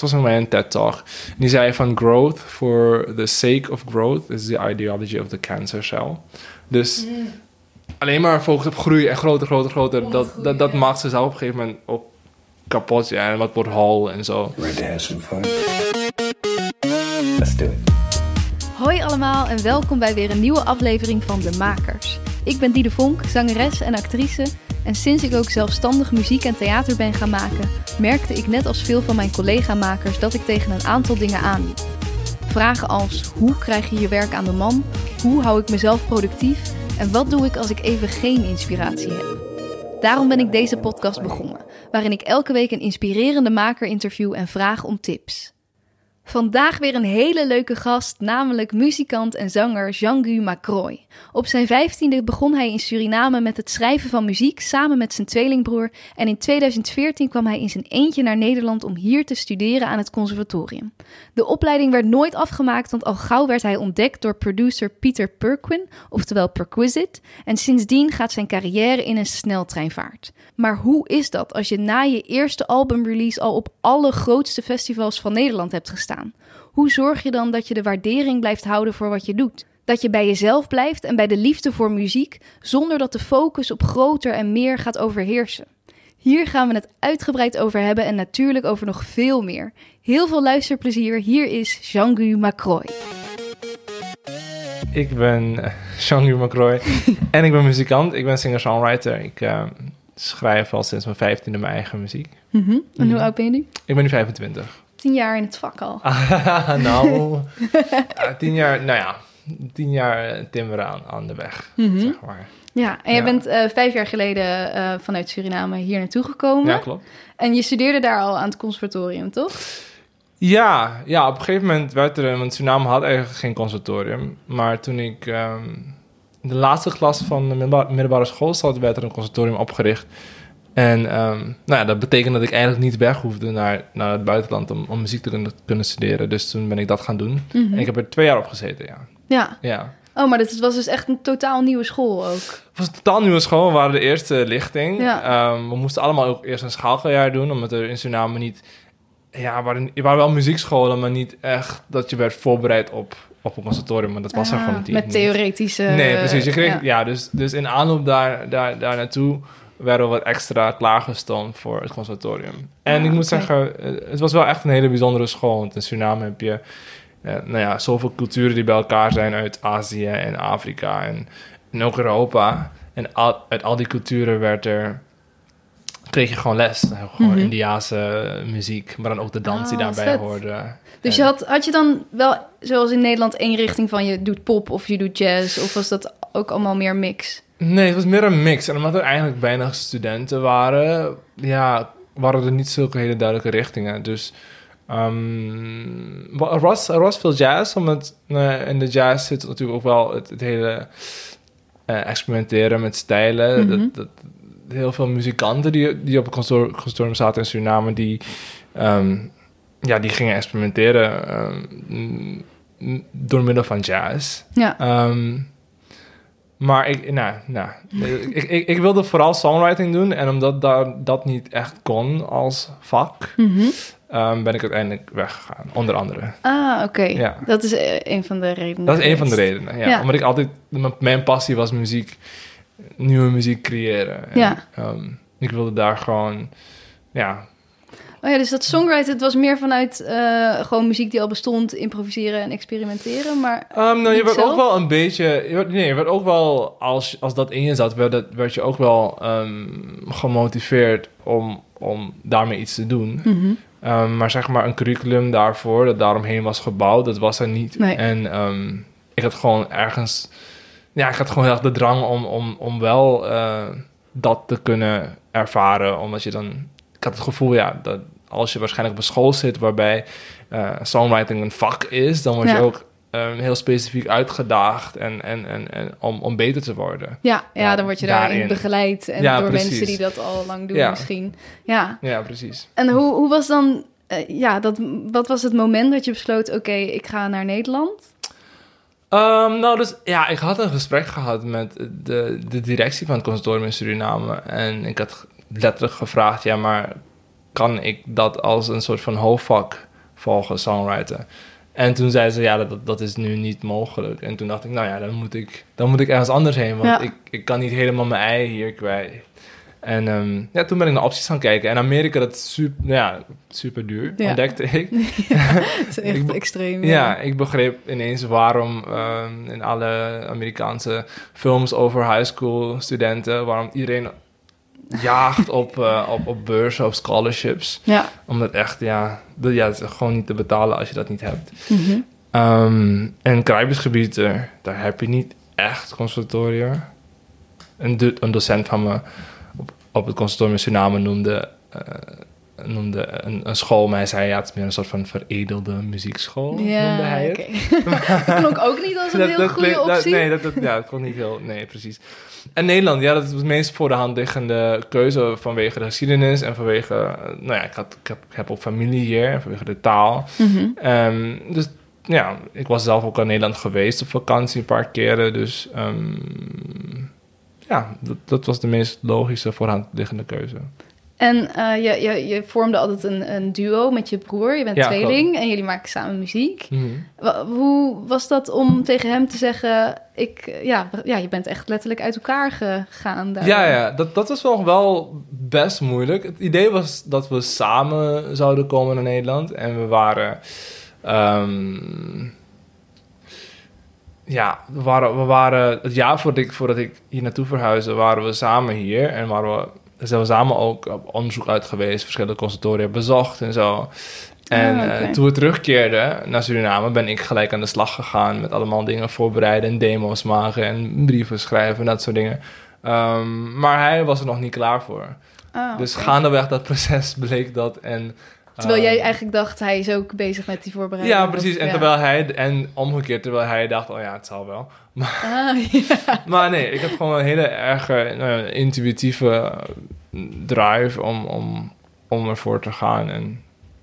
het was een TED Talk. Die zei van growth for the sake of growth is the ideology of the cancer cell. Dus alleen maar focus op groei en groter, groter, groter. Dat, dat, dat maakt ze zelf op een gegeven moment ook kapot. Ja, en wat wordt hol en zo. Ready to have some fun? Let's do it. Hoi allemaal en welkom bij weer een nieuwe aflevering van De Makers. Ik ben Diede Vonk, zangeres en actrice. En sinds ik ook zelfstandig muziek en theater ben gaan maken, merkte ik net als veel van mijn collega-makers dat ik tegen een aantal dingen aanliep. Vragen als hoe krijg je je werk aan de man? Hoe hou ik mezelf productief? En wat doe ik als ik even geen inspiratie heb? Daarom ben ik deze podcast begonnen, waarin ik elke week een inspirerende maker interview en vraag om tips. Vandaag weer een hele leuke gast, namelijk muzikant en zanger Jean-Gu Macroy. Op zijn vijftiende begon hij in Suriname met het schrijven van muziek samen met zijn tweelingbroer en in 2014 kwam hij in zijn eentje naar Nederland om hier te studeren aan het conservatorium. De opleiding werd nooit afgemaakt, want al gauw werd hij ontdekt door producer Peter Perquin, oftewel Perquisite, en sindsdien gaat zijn carrière in een sneltreinvaart. Maar hoe is dat als je na je eerste albumrelease al op alle grootste festivals van Nederland hebt gestaan? Hoe zorg je dan dat je de waardering blijft houden voor wat je doet? Dat je bij jezelf blijft en bij de liefde voor muziek, zonder dat de focus op groter en meer gaat overheersen. Hier gaan we het uitgebreid over hebben en natuurlijk over nog veel meer. Heel veel luisterplezier, hier is Jean-Gu Macroy. Ik ben eh, Jean-Louis Macroy en ik ben muzikant. Ik ben singer-songwriter. Ik eh, schrijf al sinds mijn vijftiende mijn eigen muziek. Mhm. En hoe oud ben je nu? Ik ben nu 25. Tien jaar in het vak al. nou, ja, tien jaar, nou ja, tien jaar eh, timmeren aan, aan de weg, Mhm. zeg maar. Ja, en je Ja. bent eh, vijf jaar geleden eh, vanuit Suriname hier naartoe gekomen. Ja, klopt. En je studeerde daar al aan het conservatorium, toch? Ja, ja, op een gegeven moment werd er, want Suriname had eigenlijk geen conservatorium. Maar toen ik ehm, in de laatste klas van de middelba- middelbare school zat, werd er een conservatorium opgericht. En ehm, nou ja, dat betekende dat ik eigenlijk niet weg hoefde naar, naar het buitenland om, om muziek te kunnen, kunnen studeren. Dus toen ben ik dat gaan doen. Mhm. En ik heb er twee jaar op gezeten, ja. Ja. ja. Oh, maar dit was dus echt een totaal nieuwe school ook. Het was een totaal nieuwe school. We waren de eerste lichting. Ja. Ehm, we moesten allemaal ook eerst een schaaljaar doen, omdat er in Suriname niet... Ja, er waren, er waren wel muziekscholen, maar niet echt dat je werd voorbereid op, op een conservatorium. Maar dat was er Ah, gewoon niet. Met theoretische... Nee, precies. Je kreeg, ja. ja. dus, dus in aanloop daar, daar, daar naartoe werden we wat extra klaargestoomd voor het conservatorium. En Ah, ik moet zeggen, eh, het was wel echt een hele bijzondere school. Want in Suriname heb je eh, nou ja, zoveel culturen die bij elkaar zijn uit Azië en Afrika en, en ook Europa. En al, uit al die culturen werd er, kreeg je gewoon les. Gewoon Mhm. Indiaanse muziek, maar dan ook de dans die Ah, daarbij vet. hoorde. Dus En- je had, had je dan wel, zoals in Nederland, één richting van je doet pop of je doet jazz? Of was dat ook allemaal meer mix? Nee, het was meer een mix. En omdat er eigenlijk weinig studenten waren, ja, waren er niet zulke hele duidelijke richtingen. Dus ehm, er, was, er was veel jazz, omdat eh, in de jazz zit natuurlijk ook wel het, het hele eh, experimenteren met stijlen. Mhm. dat, dat, heel veel muzikanten die, die op het consor- consortium zaten in Suriname, die, ehm, ja, die gingen experimenteren ehm, door middel van jazz. Ja. Ehm, maar ik, nou, nou, ik, ik, ik wilde vooral songwriting doen. En omdat daar, dat niet echt kon als vak, Mhm. ben ik uiteindelijk weggegaan. Onder andere. Ah, oké. Ja. Dat is eh, een van de redenen. Dat is een van de redenen. Ja. Ja. Omdat ik altijd, mijn passie was muziek, nieuwe muziek creëren. En, Ja. ehm, ik wilde daar gewoon, ja, Oh ja, dus dat songwriter, het was meer vanuit eh, gewoon muziek die al bestond, improviseren en experimenteren, maar... Ehm, nou, je werd zelf? ook wel een beetje... Je werd, nee, je werd ook wel... Als, als dat in je zat, werd, werd je ook wel ehm, gemotiveerd om, om daarmee iets te doen. Mhm. Ehm, maar zeg maar een curriculum daarvoor, dat daaromheen was gebouwd, dat was er niet. Nee. En ik had gewoon ergens... Ja, ik had gewoon heel erg de drang om, om, om wel eh, dat te kunnen ervaren. Omdat je dan... Ik had het gevoel, ja, dat als je waarschijnlijk op een school zit waarbij eh, songwriting een vak is, dan word je Ja. ook ehm, heel specifiek uitgedaagd en, en, en, en om, om beter te worden. Ja, ja, Ja, dan word je daarin daarin. begeleid en Ja, door precies. mensen die dat al lang doen misschien. Ja, Ja, precies. en hoe, hoe was dan... eh, ja, dat, wat was het moment dat je besloot, oké, ik ga naar Nederland? Ehm, nou, dus ja, ik had een gesprek gehad met de, de directie van het conservatorium in Suriname. En ik had letterlijk gevraagd, ja, maar kan ik dat als een soort van hoofdvak volgen, songwriter. En toen zei ze, ja, dat, dat is nu niet mogelijk. En toen dacht ik, nou ja, dan moet ik, dan moet ik ergens anders heen. Want Ja. ik, ik kan niet helemaal mijn ei hier kwijt. En ehm, ja, toen ben ik naar opties gaan kijken. En Amerika, dat is super, ja, super duur, Ja. ontdekte ik. Het is echt Ik extreem. Ja, ik begreep ineens waarom ehm, in alle Amerikaanse films over high school studenten, waarom iedereen jaagt op, eh, op, op beurzen, op scholarships. Ja. Omdat echt, ja, dat, ja, het is gewoon niet te betalen als je dat niet hebt. Mhm. Ehm, en krijgsgebieden, daar heb je niet echt conservatoria. Een, do- een docent van me op, het conservatorium in Suriname noemde, eh, noemde een, een school, maar hij zei ja, het is meer een soort van veredelde muziekschool, noemde Ja, hij het. oké. dat klonk ook niet als een Dat- heel dat goede dat- optie. nee, dat, ja, dat kon niet heel... Nee, precies. En Nederland, ja, dat is de meest voor de hand liggende keuze vanwege de geschiedenis en vanwege... eh, Nou ja, ik, had, ik, heb, ik heb ook familie hier, en vanwege de taal. Mhm. Ehm, dus ja, ik was zelf ook in Nederland geweest op vakantie een paar keren. Dus ehm, ja, dat, dat was de meest logische voor de hand liggende keuze. En eh, je, je, je vormde altijd een, een duo met je broer. Je bent Ja, tweeling en jullie maken samen muziek. Wa- Hoe was dat om tegen hem te zeggen... Ik, ja, ja, je bent echt letterlijk uit elkaar gegaan daar. Ja, ja dat, dat was wel, wel best moeilijk. Het idee was dat we samen zouden komen naar Nederland. En we waren... ehm, ja, we waren, we waren... Het jaar voordat ik, voordat ik hier naartoe verhuisde, waren we samen hier. En waren we, zijn we samen ook op onderzoek uit geweest. Verschillende consultoria bezocht en zo. En Ah, oké. eh, toen we terugkeerden naar Suriname, ben ik gelijk aan de slag gegaan met allemaal dingen voorbereiden en demo's maken en brieven schrijven en dat soort dingen. Ehm, maar hij was er nog niet klaar voor. Ah, Dus oké. gaandeweg dat proces bleek dat. En, Terwijl ehm, jij eigenlijk dacht, hij is ook bezig met die voorbereiding. Ja, precies. En terwijl hij, en omgekeerd, terwijl hij dacht, oh ja, het zal wel. Ah, ja. Maar nee, ik heb gewoon een hele erg eh, intuïtieve drive om, om, om ervoor te gaan. En ja,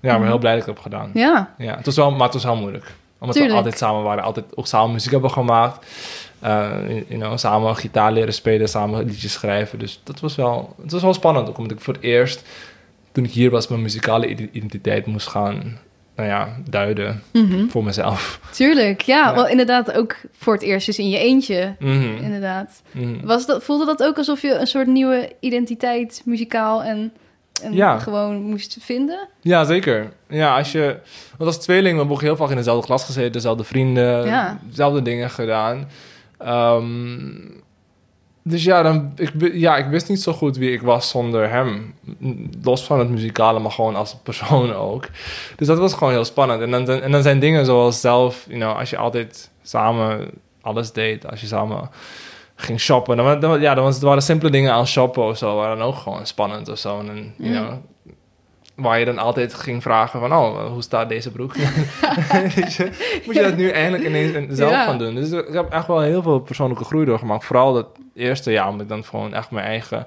ik ben Mhm. heel blij dat ik het heb gedaan. ja. Ja, het was wel, maar het was heel moeilijk. Omdat Tuurlijk. we altijd samen waren, altijd ook samen muziek hebben gemaakt. Eh, you know, samen gitaar leren spelen, samen liedjes schrijven. Dus dat was wel, het was wel spannend. Ook omdat ik voor het eerst, toen ik hier was, mijn muzikale ide- identiteit moest gaan, nou ja, duiden Mhm. voor mezelf. Tuurlijk, ja, Ja. Wel inderdaad ook voor het eerst dus in je eentje. Mhm. Inderdaad. Mhm. Was dat, voelde dat ook alsof je een soort nieuwe identiteit muzikaal en, en Ja. gewoon moest vinden? Ja, zeker. Ja, als je... Want als tweeling, we hebben heel vaak in dezelfde klas gezeten, dezelfde vrienden, Ja. dezelfde dingen gedaan. Ehm, dus ja, dan, ik, ja, ik wist niet zo goed wie ik was zonder hem. Los van het muzikale, maar gewoon als persoon ook. Dus dat was gewoon heel spannend. En dan, en dan zijn dingen zoals zelf, you know, als je altijd samen alles deed, als je samen ging shoppen. Dan, dan, ja, dan was, het waren simpele dingen als shoppen of zo, waren dan ook gewoon spannend of zo. En dan, you Mm. know, waar je dan altijd ging vragen van, oh, hoe staat deze broek? Moet je dat nu eindelijk ineens in- zelf Ja. gaan doen? Dus ik heb echt wel heel veel persoonlijke groei doorgemaakt. Vooral dat eerste jaar, omdat ik dan gewoon echt mijn eigen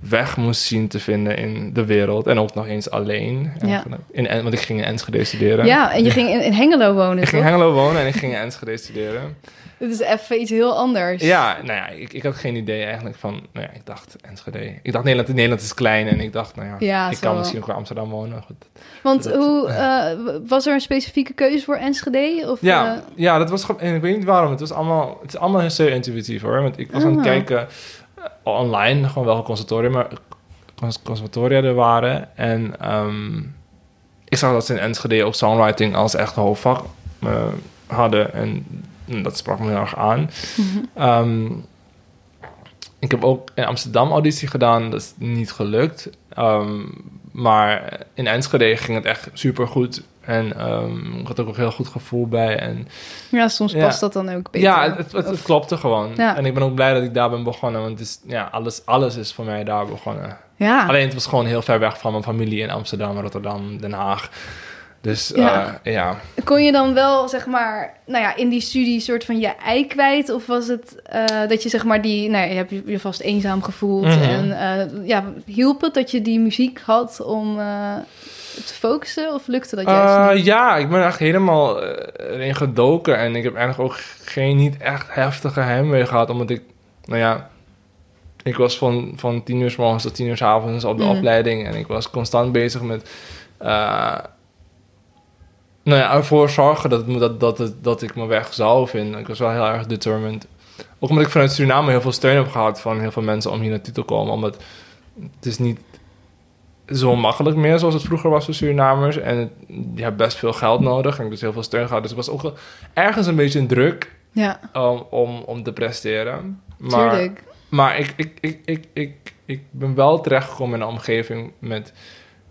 weg moest zien te vinden in de wereld. En ook nog eens alleen. Ja. In, En- want ik ging in Enschede studeren. Ja, en je ging in, in Hengelo wonen, Ik ging in Hengelo wonen en ik ging in Enschede studeren. Dit is even iets heel anders. Ja, nou ja, ik, ik had geen idee eigenlijk van... Nou ja, ik dacht Enschede. Ik dacht Nederland, Nederland is klein en ik dacht, nou ja, Ja, ik zo kan wel. misschien ook in Amsterdam wonen. Goed. Want Dat- hoe, eh, was er een specifieke keuze voor Enschede? Of, Ja, eh, ja, dat was gewoon... En ik weet niet waarom. Het, was allemaal, het is allemaal zeer intuïtief hoor. Want ik was aan het Ah. kijken eh, online, gewoon welke conservatoria, maar, cons- conservatoria er waren. En ehm, ik zag dat ze in Enschede ook songwriting als echt hoofdvak eh, hadden. En dat sprak me heel erg aan. mhm. Ehm, ik heb ook in Amsterdam auditie gedaan. Dat is niet gelukt. Ehm, maar in Enschede ging het echt super goed. En ehm, ik had ook een heel goed gevoel bij. En ja, soms Ja. past dat dan ook beter. ja, het, het, het Of- klopte gewoon. Ja. En ik ben ook blij dat ik daar ben begonnen. Want het is, ja, alles, alles is voor mij daar begonnen. ja. Alleen het was gewoon heel ver weg van mijn familie in Amsterdam, Rotterdam, Den Haag. Dus Ja. ja, ja. Kon je dan wel, zeg maar, nou ja, in die studie soort van je ei kwijt? Of was het eh, dat je, zeg maar, die, nou ja, je hebt je vast eenzaam gevoeld. Mhm. En eh, ja, hielp het dat je die muziek had om eh, te focussen? Of lukte dat juist Eh, niet? ja, ik ben echt helemaal eh, erin gedoken. En ik heb eigenlijk ook geen niet echt heftige heimwee gehad. Omdat ik, nou ja, ik was van, van tien uur s morgens tot tien uur s avonds op de Mm. opleiding. En ik was constant bezig met... eh, nou ja, ervoor zorgen dat, dat, dat, ik mijn weg zou vinden. Ik was wel heel erg determined. Ook omdat ik vanuit Suriname heel veel steun heb gehad van heel veel mensen om hier naartoe te komen. Omdat het is niet zo makkelijk meer zoals het vroeger was voor Surinamers. En het, je hebt best veel geld nodig. En ik heb dus heel veel steun gehad. Dus ik was ook ergens een beetje een druk Ja, om, om, om te presteren. Maar, tuurlijk. maar ik, ik, ik, ik, ik, ik ben wel terechtgekomen in een omgeving met,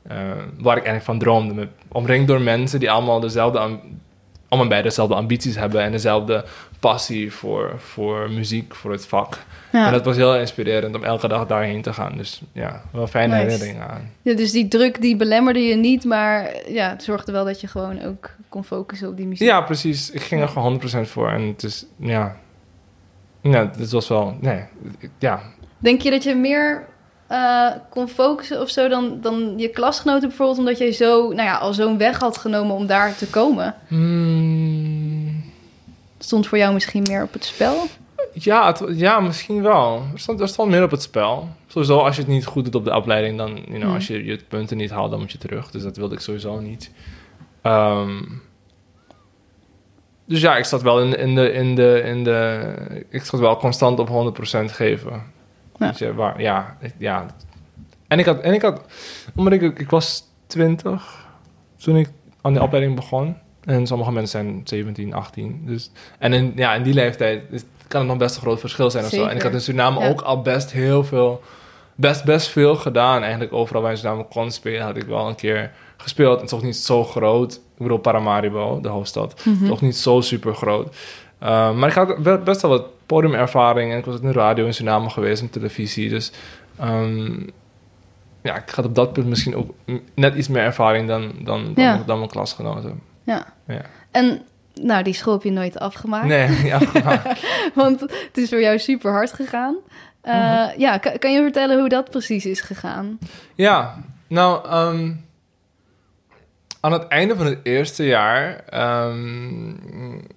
eh, waar ik eigenlijk van droomde. Omringd door mensen die allemaal dezelfde, allemaal bij dezelfde ambities hebben en dezelfde passie voor, voor muziek, voor het vak. Ja. En dat was heel inspirerend om elke dag daarheen te gaan. Dus ja, wel fijne Nice. herinneringen aan. Ja, dus die druk die belemmerde je niet, maar ja, het zorgde wel dat je gewoon ook kon focussen op die muziek. Ja, precies. Ik ging er gewoon 100% voor. En het is, ja... Ja, het was wel... Nee, ja, Denk je dat je meer eh, kon focussen of zo dan, dan je klasgenoten bijvoorbeeld, omdat jij zo, nou ja, al zo'n weg had genomen om daar te komen? Hmm, Stond voor jou misschien meer op het spel? ja, het- ja, misschien wel. Er stond, er stond meer op het spel. Sowieso, als je het niet goed doet op de opleiding, dan, you know, Hmm. als je je punten niet haalt, dan moet je terug. Dus dat wilde ik sowieso niet. Ehm, dus ja, ik zat wel in, in, de, in, de, in de... Ik zat wel constant op 100% geven. Ja. Je, waar, ja, ja. En ik had... En ik, had omdat ik, ik was 20 toen ik aan de opleiding begon. En sommige mensen zijn 17, 18. Dus, en in, ja, in die leeftijd is, kan het nog best een groot verschil zijn of zo. En ik had in Suriname Ja. ook al best heel veel... Best, best veel gedaan. Eigenlijk overal waar in Suriname kon spelen, had ik wel een keer gespeeld. Is ook niet zo groot. Ik bedoel, Paramaribo, de hoofdstad. Mhm. Ook niet zo super groot. Uh, maar ik had be- best wel wat podiumervaring. En ik was ook in de radio in Suriname geweest, en televisie. Dus um, ja, ik had op dat punt misschien ook net iets meer ervaring dan, dan, dan, Ja. dan mijn klasgenoten. Ja. Ja. En nou, die school heb je nooit afgemaakt. Nee, ja. Want het is voor jou super hard gegaan. Uh, Mhm. Ja, kan, kan je vertellen hoe dat precies is gegaan? ja, nou, um, aan het einde van het eerste jaar um,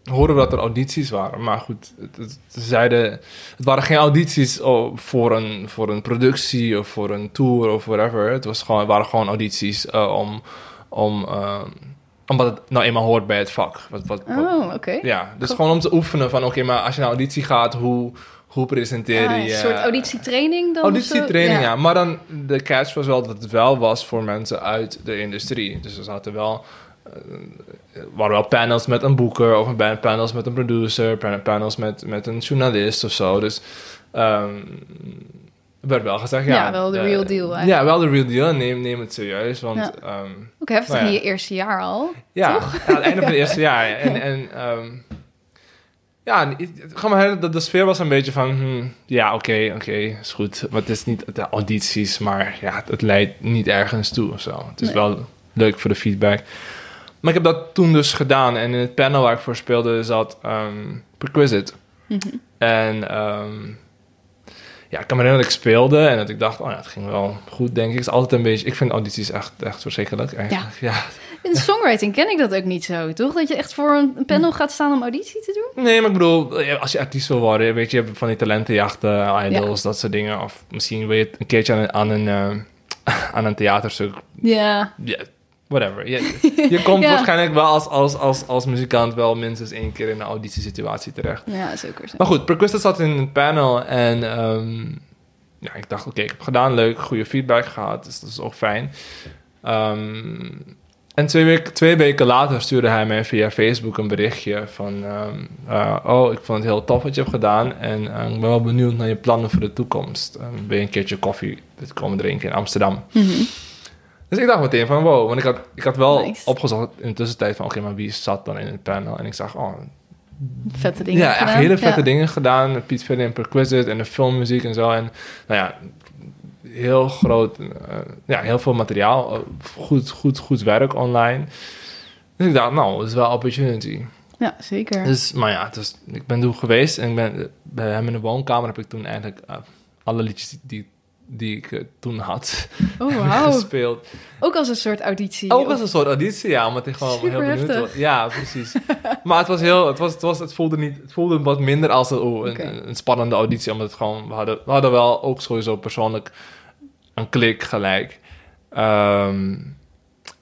hoorden we dat er audities waren. Maar goed, het, het, ze zeiden, het waren geen audities oh, voor, een, voor een productie of voor een tour of whatever. Het, was gewoon, het waren gewoon audities uh, om, om, uh, omdat het nou eenmaal hoort bij het vak. Wat, wat, wat, oh, oké. Okay. Ja, dus cool. gewoon om te oefenen van, oké, okay, maar als je naar auditie gaat, hoe... Hoe presenteer ah, je... Een soort auditietraining dan? Auditietraining, ja. ja. Maar dan, de catch was wel dat het wel was voor mensen uit de industrie. Dus er zaten wel... Uh, waren wel panels met een boeker... of een panels met een producer... panels met, met een journalist of zo. Dus... Um, werd wel gezegd, ja... Ja, wel de, de real deal eigenlijk. Ja, wel de real deal. Neem, neem het serieus, want... Ja. Um, Ook heftig nou ja. in je eerste jaar al, Ja, toch? ja aan het einde van het eerste jaar. En... en um, ja, gewoon de, de sfeer was een beetje van, hmm, ja, oké, okay, oké, okay, is goed. Maar het is niet de audities, maar ja, het leidt niet ergens toe of zo. Het is nee. wel leuk voor de feedback. Maar ik heb dat toen dus gedaan. En in het panel waar ik voor speelde zat um, Perquisite. Mm -hmm. En um, ja, ik kan me herinneren dat ik speelde en dat ik dacht, oh ja, het ging wel goed, denk ik. Het is altijd een beetje, ik vind audities echt, echt verschrikkelijk eigenlijk. Ja. ja. In songwriting ken ik dat ook niet zo, toch? Dat je echt voor een panel gaat staan om auditie te doen? Nee, maar ik bedoel, als je artiest wil worden, weet je, je hebt van die talentenjachten, idols, ja. dat soort dingen. Of misschien wil je een keertje aan een, aan een, uh, aan een theaterstuk. Ja. Whatever. Je, je komt ja. waarschijnlijk wel als, als, als, als muzikant wel minstens één keer in een auditiesituatie terecht. Ja, zeker. Maar goed, Perquisite zat in het panel en um, ja, ik dacht, oké, okay, ik heb gedaan, leuk, goede feedback gehad, dus dat is ook fijn. Um, en twee, week, twee weken later stuurde hij mij via Facebook een berichtje van... Um, uh, oh, ik vond het heel tof wat je hebt gedaan en uh, ik ben wel benieuwd naar je plannen voor de toekomst. Um, ben je een keertje koffie komen drinken in Amsterdam? Mm -hmm. Dus ik dacht meteen van wow, want ik had, ik had wel nice. opgezocht in de tussentijd van... oké, okay, maar wie zat dan in het panel? En ik zag, oh... Vette dingen Ja, gedaan. echt hele vette ja. dingen gedaan. Piet Verder en Perquisite en de filmmuziek en zo. En nou ja, heel groot, uh, ja, heel veel materiaal. Uh, goed, goed, goed werk online. Dus ik dacht, nou, dat is wel opportunity. Ja, zeker. Dus, maar ja, dus, ik ben toen geweest en ik ben bij hem in de woonkamer heb ik toen eigenlijk uh, alle liedjes die, die ik eh, toen had Oh, wauw. gespeeld. Ook als een soort auditie. Ook Of- als een soort auditie, ja, omdat ik gewoon Super heel benieuwd heftig. was. Ja, precies. maar het was heel, het, was, het, was, het, voelde niet, het voelde wat minder als een, oh, een, een spannende auditie, omdat het gewoon, we hadden, we hadden wel ook sowieso persoonlijk een klik gelijk. Ehm,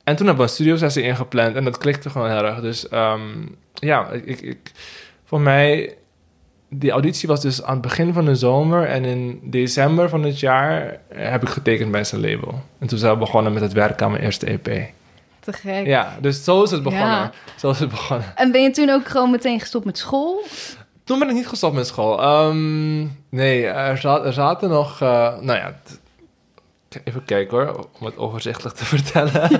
en toen hebben we een studio sessie ingepland en dat klikte gewoon heel erg. Dus ehm, ja, ik, ik, voor mij, die auditie was dus aan het begin van de zomer en in december van het jaar heb ik getekend bij zijn label. En toen zijn we begonnen met het werk aan mijn eerste EP. Te gek. Ja, dus zo is het begonnen. Ja. Zo is het begonnen. En ben je toen ook gewoon meteen gestopt met school? Toen ben ik niet gestopt met school. Ehm, nee, er, za- er zaten nog... eh, nou ja, t- even kijken hoor, om het overzichtelijk te vertellen.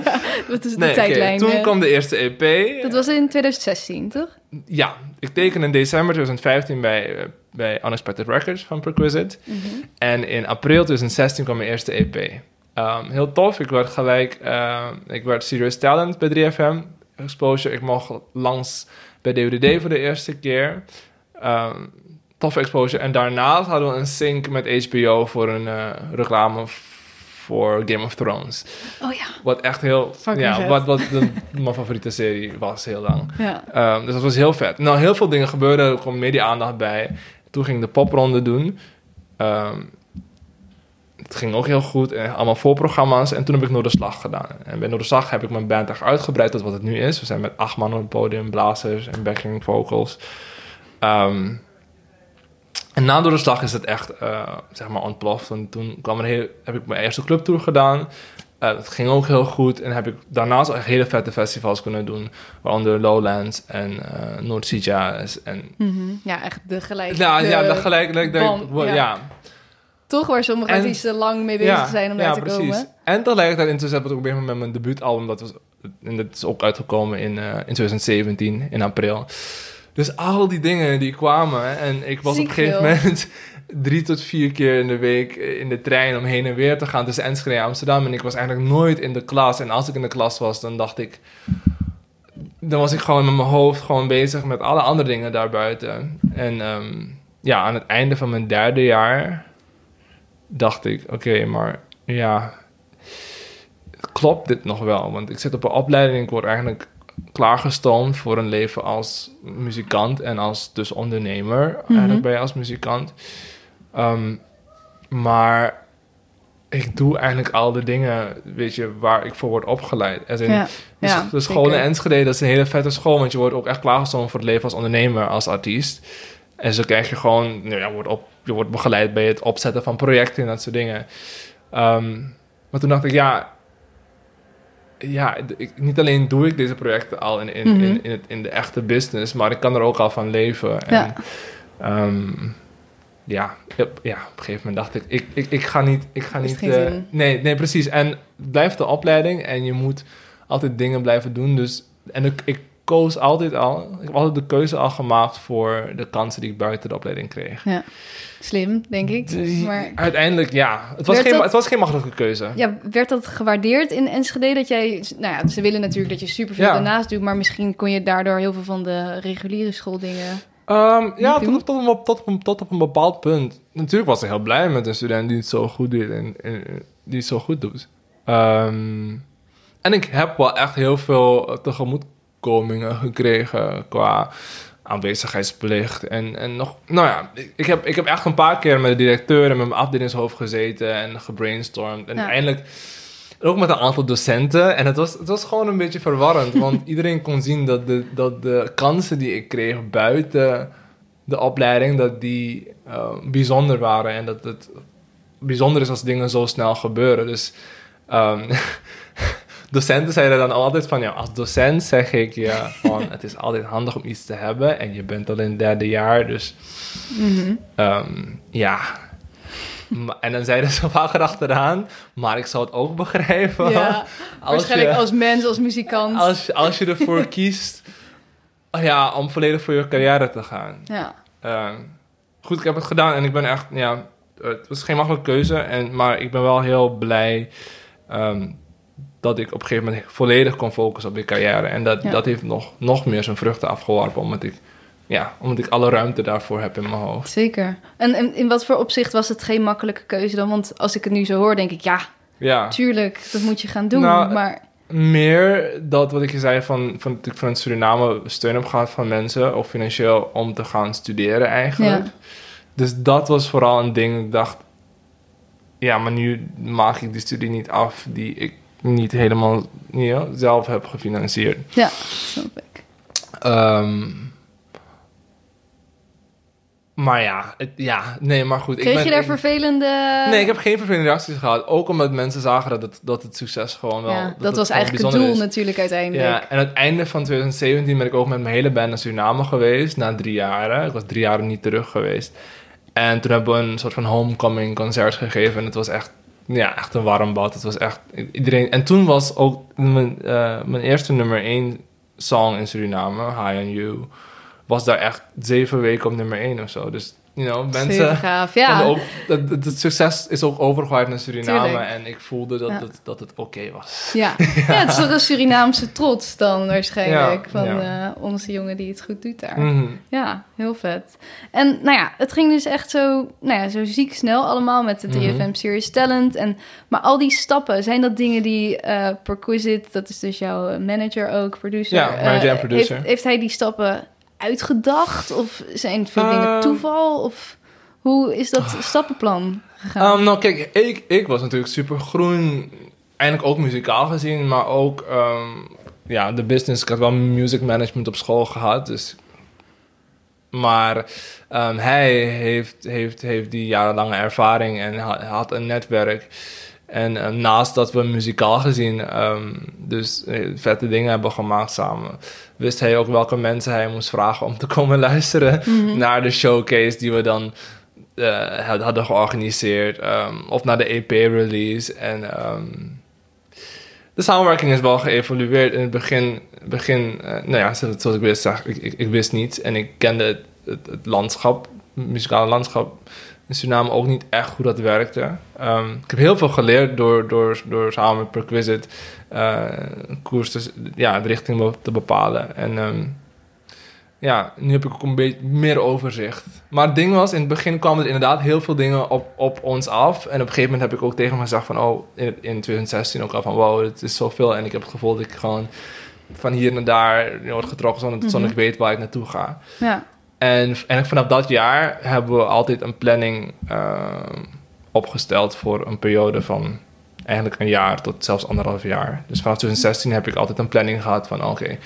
Wat is de nee, tijdlijn? toen eh? kwam de eerste EP. Dat was in 2016, toch? Ja, ik tekende in december 2015 bij, eh, bij Unexpected Records van Perquisite. Mhm. En in april 2016 kwam mijn eerste EP. Ehm, heel tof. Ik werd gelijk... ehm, ik werd Serious Talent bij 3FM. Exposure. Ik mocht langs bij DWDD voor de eerste keer. Ehm toffe exposure. En daarnaast hadden we een sync met HBO voor een eh, reclame voor Game of Thrones. Oh ja. Wat echt heel... Fucking ja, vet. wat, wat de, mijn favoriete serie was heel lang. Ja. Ehm, dus dat was heel vet. Nou, heel veel dingen gebeurden. Er kwam media-aandacht bij. Toen ging ik de popronde doen. Ehm, het ging ook heel goed. En allemaal voorprogramma's. En toen heb ik Noorderslag gedaan. En bij Noorderslag heb ik mijn band echt uitgebreid tot wat het nu is. We zijn met acht man op het podium. Blazers en backing vocals. Ehm, en na Noorderslag is het echt, eh, zeg maar, ontploft. En toen kwam er heel, heb ik mijn eerste clubtour gedaan. Eh, dat ging ook heel goed. En heb ik daarnaast echt hele vette festivals kunnen doen. Waaronder Lowlands en North Sea Jazz. En Mhm. Ja, echt de gelijk. ja, de- ja, gelijk. ja. ja. Ja, Toch waar sommige En- artiesten lang mee bezig ja, zijn om ja, daar te precies. komen. En tegelijkertijd intussen heb ik ook weer met mijn debuutalbum. Dat, was, en dat is ook uitgekomen in, in 2017, in april. Dus al die dingen die kwamen. En ik was Ziek op een gegeven veel. moment drie tot vier keer in de week in de trein om heen en weer te gaan tussen Enschede en Amsterdam. En ik was eigenlijk nooit in de klas. En als ik in de klas was, dan dacht ik... Dan was ik gewoon met mijn hoofd gewoon bezig met alle andere dingen daarbuiten. En ehm, ja, aan het einde van mijn derde jaar dacht ik... Oké, maar ja... Klopt dit nog wel? Want ik zit op een opleiding. Ik word eigenlijk klaargestoomd voor een leven als muzikant en als dus ondernemer. Eigenlijk ben je als muzikant. Ehm, maar ik doe eigenlijk al de dingen, weet je, waar ik voor word opgeleid. In, Ja, de, ja, sch- de school in. Enschede, dat is een hele vette school, want je wordt ook echt klaargestoomd voor het leven als ondernemer, als artiest. En zo krijg je gewoon, nou ja, wordt op, je wordt begeleid bij het opzetten van projecten en dat soort dingen. Ehm, maar toen dacht ik, ja, ja ik, niet alleen doe ik deze projecten al in, in, Mhm. in, in, het, in de echte business, maar ik kan er ook al van leven. En, Ja. ehm, ja, op- ja, op een gegeven moment dacht ik, ik, ik, ik ga niet... Ik ga niet eh, zin. nee, nee, precies. En het blijft de opleiding en je moet altijd dingen blijven doen. Dus, en ik, ik koos altijd al... Ik heb altijd de keuze al gemaakt voor de kansen die ik buiten de opleiding kreeg. Ja. Slim, denk ik. Dus Maar Uiteindelijk, ja. Het was, geen, dat- het was geen makkelijke keuze. ja, werd dat gewaardeerd in Enschede? Dat jij, nou ja, ze willen natuurlijk dat je superveel Ja. daarnaast doet, maar misschien kon je daardoor heel veel van de reguliere schooldingen. Ehm, ja, tot, tot, op, een- tot, op, tot op een bepaald punt. Natuurlijk was ik heel blij met een student die het zo goed doet en, en die het zo goed doet. Ehm, en ik heb wel echt heel veel eh, tegemoetkomingen gekregen qua aanwezigheidsplicht. En, en nog, nou ja, ik- ik heb, ik heb echt een paar keer met de directeur en met mijn afdelingshoofd gezeten en gebrainstormd. En Ja. eindelijk ook met een aantal docenten. En het was, het was gewoon een beetje verwarrend. Want iedereen kon zien dat de, dat de kansen die ik kreeg buiten de opleiding... dat die eh, bijzonder waren. En dat het bijzonder is als dingen zo snel gebeuren. Dus ehm, docenten zeiden dan altijd van... Ja, als docent zeg ik ja, van... het is altijd handig om iets te hebben. En je bent al in het derde jaar, dus... Mhm. Ehm, ja. En dan zeiden ze vaak erachteraan, maar ik zou het ook begrijpen. Ja, als waarschijnlijk je, als mens, als muzikant. als, als je ervoor kiest ja, om volledig voor je carrière te gaan. Ja. Ehm, goed, ik heb het gedaan en ik ben echt, ja, het was geen makkelijke keuze. En, maar ik ben wel heel blij ehm, dat ik op een gegeven moment volledig kon focussen op die carrière. En dat, Ja. dat heeft nog, nog meer zijn vruchten afgeworpen, omdat ik ja, omdat ik alle ruimte daarvoor heb in mijn hoofd. Zeker. En, en in wat voor opzicht was het geen makkelijke keuze dan? Want als ik het nu zo hoor, denk ik, ja, Ja, tuurlijk, dat moet je gaan doen. Nou, maar meer dat wat ik je zei van, van dat ik vanuit Suriname steun heb gehad van mensen, of financieel, om te gaan studeren eigenlijk. Ja. Dus dat was vooral een ding. Ik dacht, ja, maar nu maak ik die studie niet af die ik niet helemaal ja, zelf heb gefinancierd. ja, snap ik. Ehm, maar ja, het, ja, nee, maar goed. ik Kreeg ben, je daar ik- vervelende... Nee, ik heb geen vervelende reacties gehad. Ook omdat mensen zagen dat het, dat het succes gewoon wel... ja, dat, was eigenlijk het doel is. natuurlijk uiteindelijk. Ja, en het einde van 2017 ben ik ook met mijn hele band naar Suriname geweest. Na drie jaren. Ik was drie jaar niet terug geweest. En toen hebben we een soort van homecoming concert gegeven. En het was echt, ja, echt een warm bad. Het was echt iedereen... En toen was ook mijn, eh, mijn eerste nummer één song in Suriname, High on You... was daar echt zeven weken op nummer één of zo. Dus, you know, mensen... gaaf, ja. Ook, het, het, het succes is ook overgewaaid naar Suriname. Tuurlijk. En ik voelde dat, Ja. dat, dat het oké was. Ja. ja, het is toch een Surinaamse trots dan waarschijnlijk. Van eh, onze jongen die het goed doet daar. Mhm. Ja, heel vet. En nou ja, het ging dus echt zo, nou ja, zo ziek snel allemaal met de Mhm. 3FM Series Talent. En, maar al die stappen, zijn dat dingen die eh Perquisite, dat is dus jouw manager ook, producer. Ja, manager en eh, producer. Heeft, heeft hij die stappen uitgedadd? Of zijn veel dingen Ehm. toeval? Of hoe is dat stappenplan gegaan? Um, nou, kijk, ik, ik was natuurlijk super groen. Eigenlijk ook muzikaal gezien, maar ook ehm, ja, de business. Ik had wel music management op school gehad. Dus. Maar ehm, hij heeft, heeft, heeft die jarenlange ervaring en ha- had een netwerk. En ehm, naast dat we muzikaal gezien ehm, dus eh, vette dingen hebben gemaakt samen, wist hij ook welke mensen hij moest vragen om te komen luisteren Mhm. naar de showcase die we dan eh, had- hadden georganiseerd. ehm, of naar de EP-release. En ehm, de samenwerking is wel geëvolueerd. In het begin, begin eh, nou ja, zoals ik wist, zag, ik, ik, ik wist niet. En ik kende het, het, het landschap, het muzikale landschap in Suriname ook niet echt hoe dat werkte. Ehm, ik heb heel veel geleerd door, door, door samen met Perquisite een koers te, ja, de richting te bepalen. En ehm, ja, nu heb ik ook een beetje meer overzicht. Maar het ding was, in het begin kwamen er inderdaad heel veel dingen op, op ons af. En op een gegeven moment heb ik ook tegen me gezegd van... Oh, in, in 2016 ook al van... Wow, het is zoveel. En ik heb het gevoel dat ik gewoon van hier naar daar word getrokken... zonder, zonder Mhm. ik weet waar ik naartoe ga. Ja, En, en vanaf dat jaar hebben we altijd een planning eh, opgesteld... voor een periode van eigenlijk een jaar tot zelfs anderhalf jaar. Dus vanaf 2016 heb ik altijd een planning gehad van... Oké,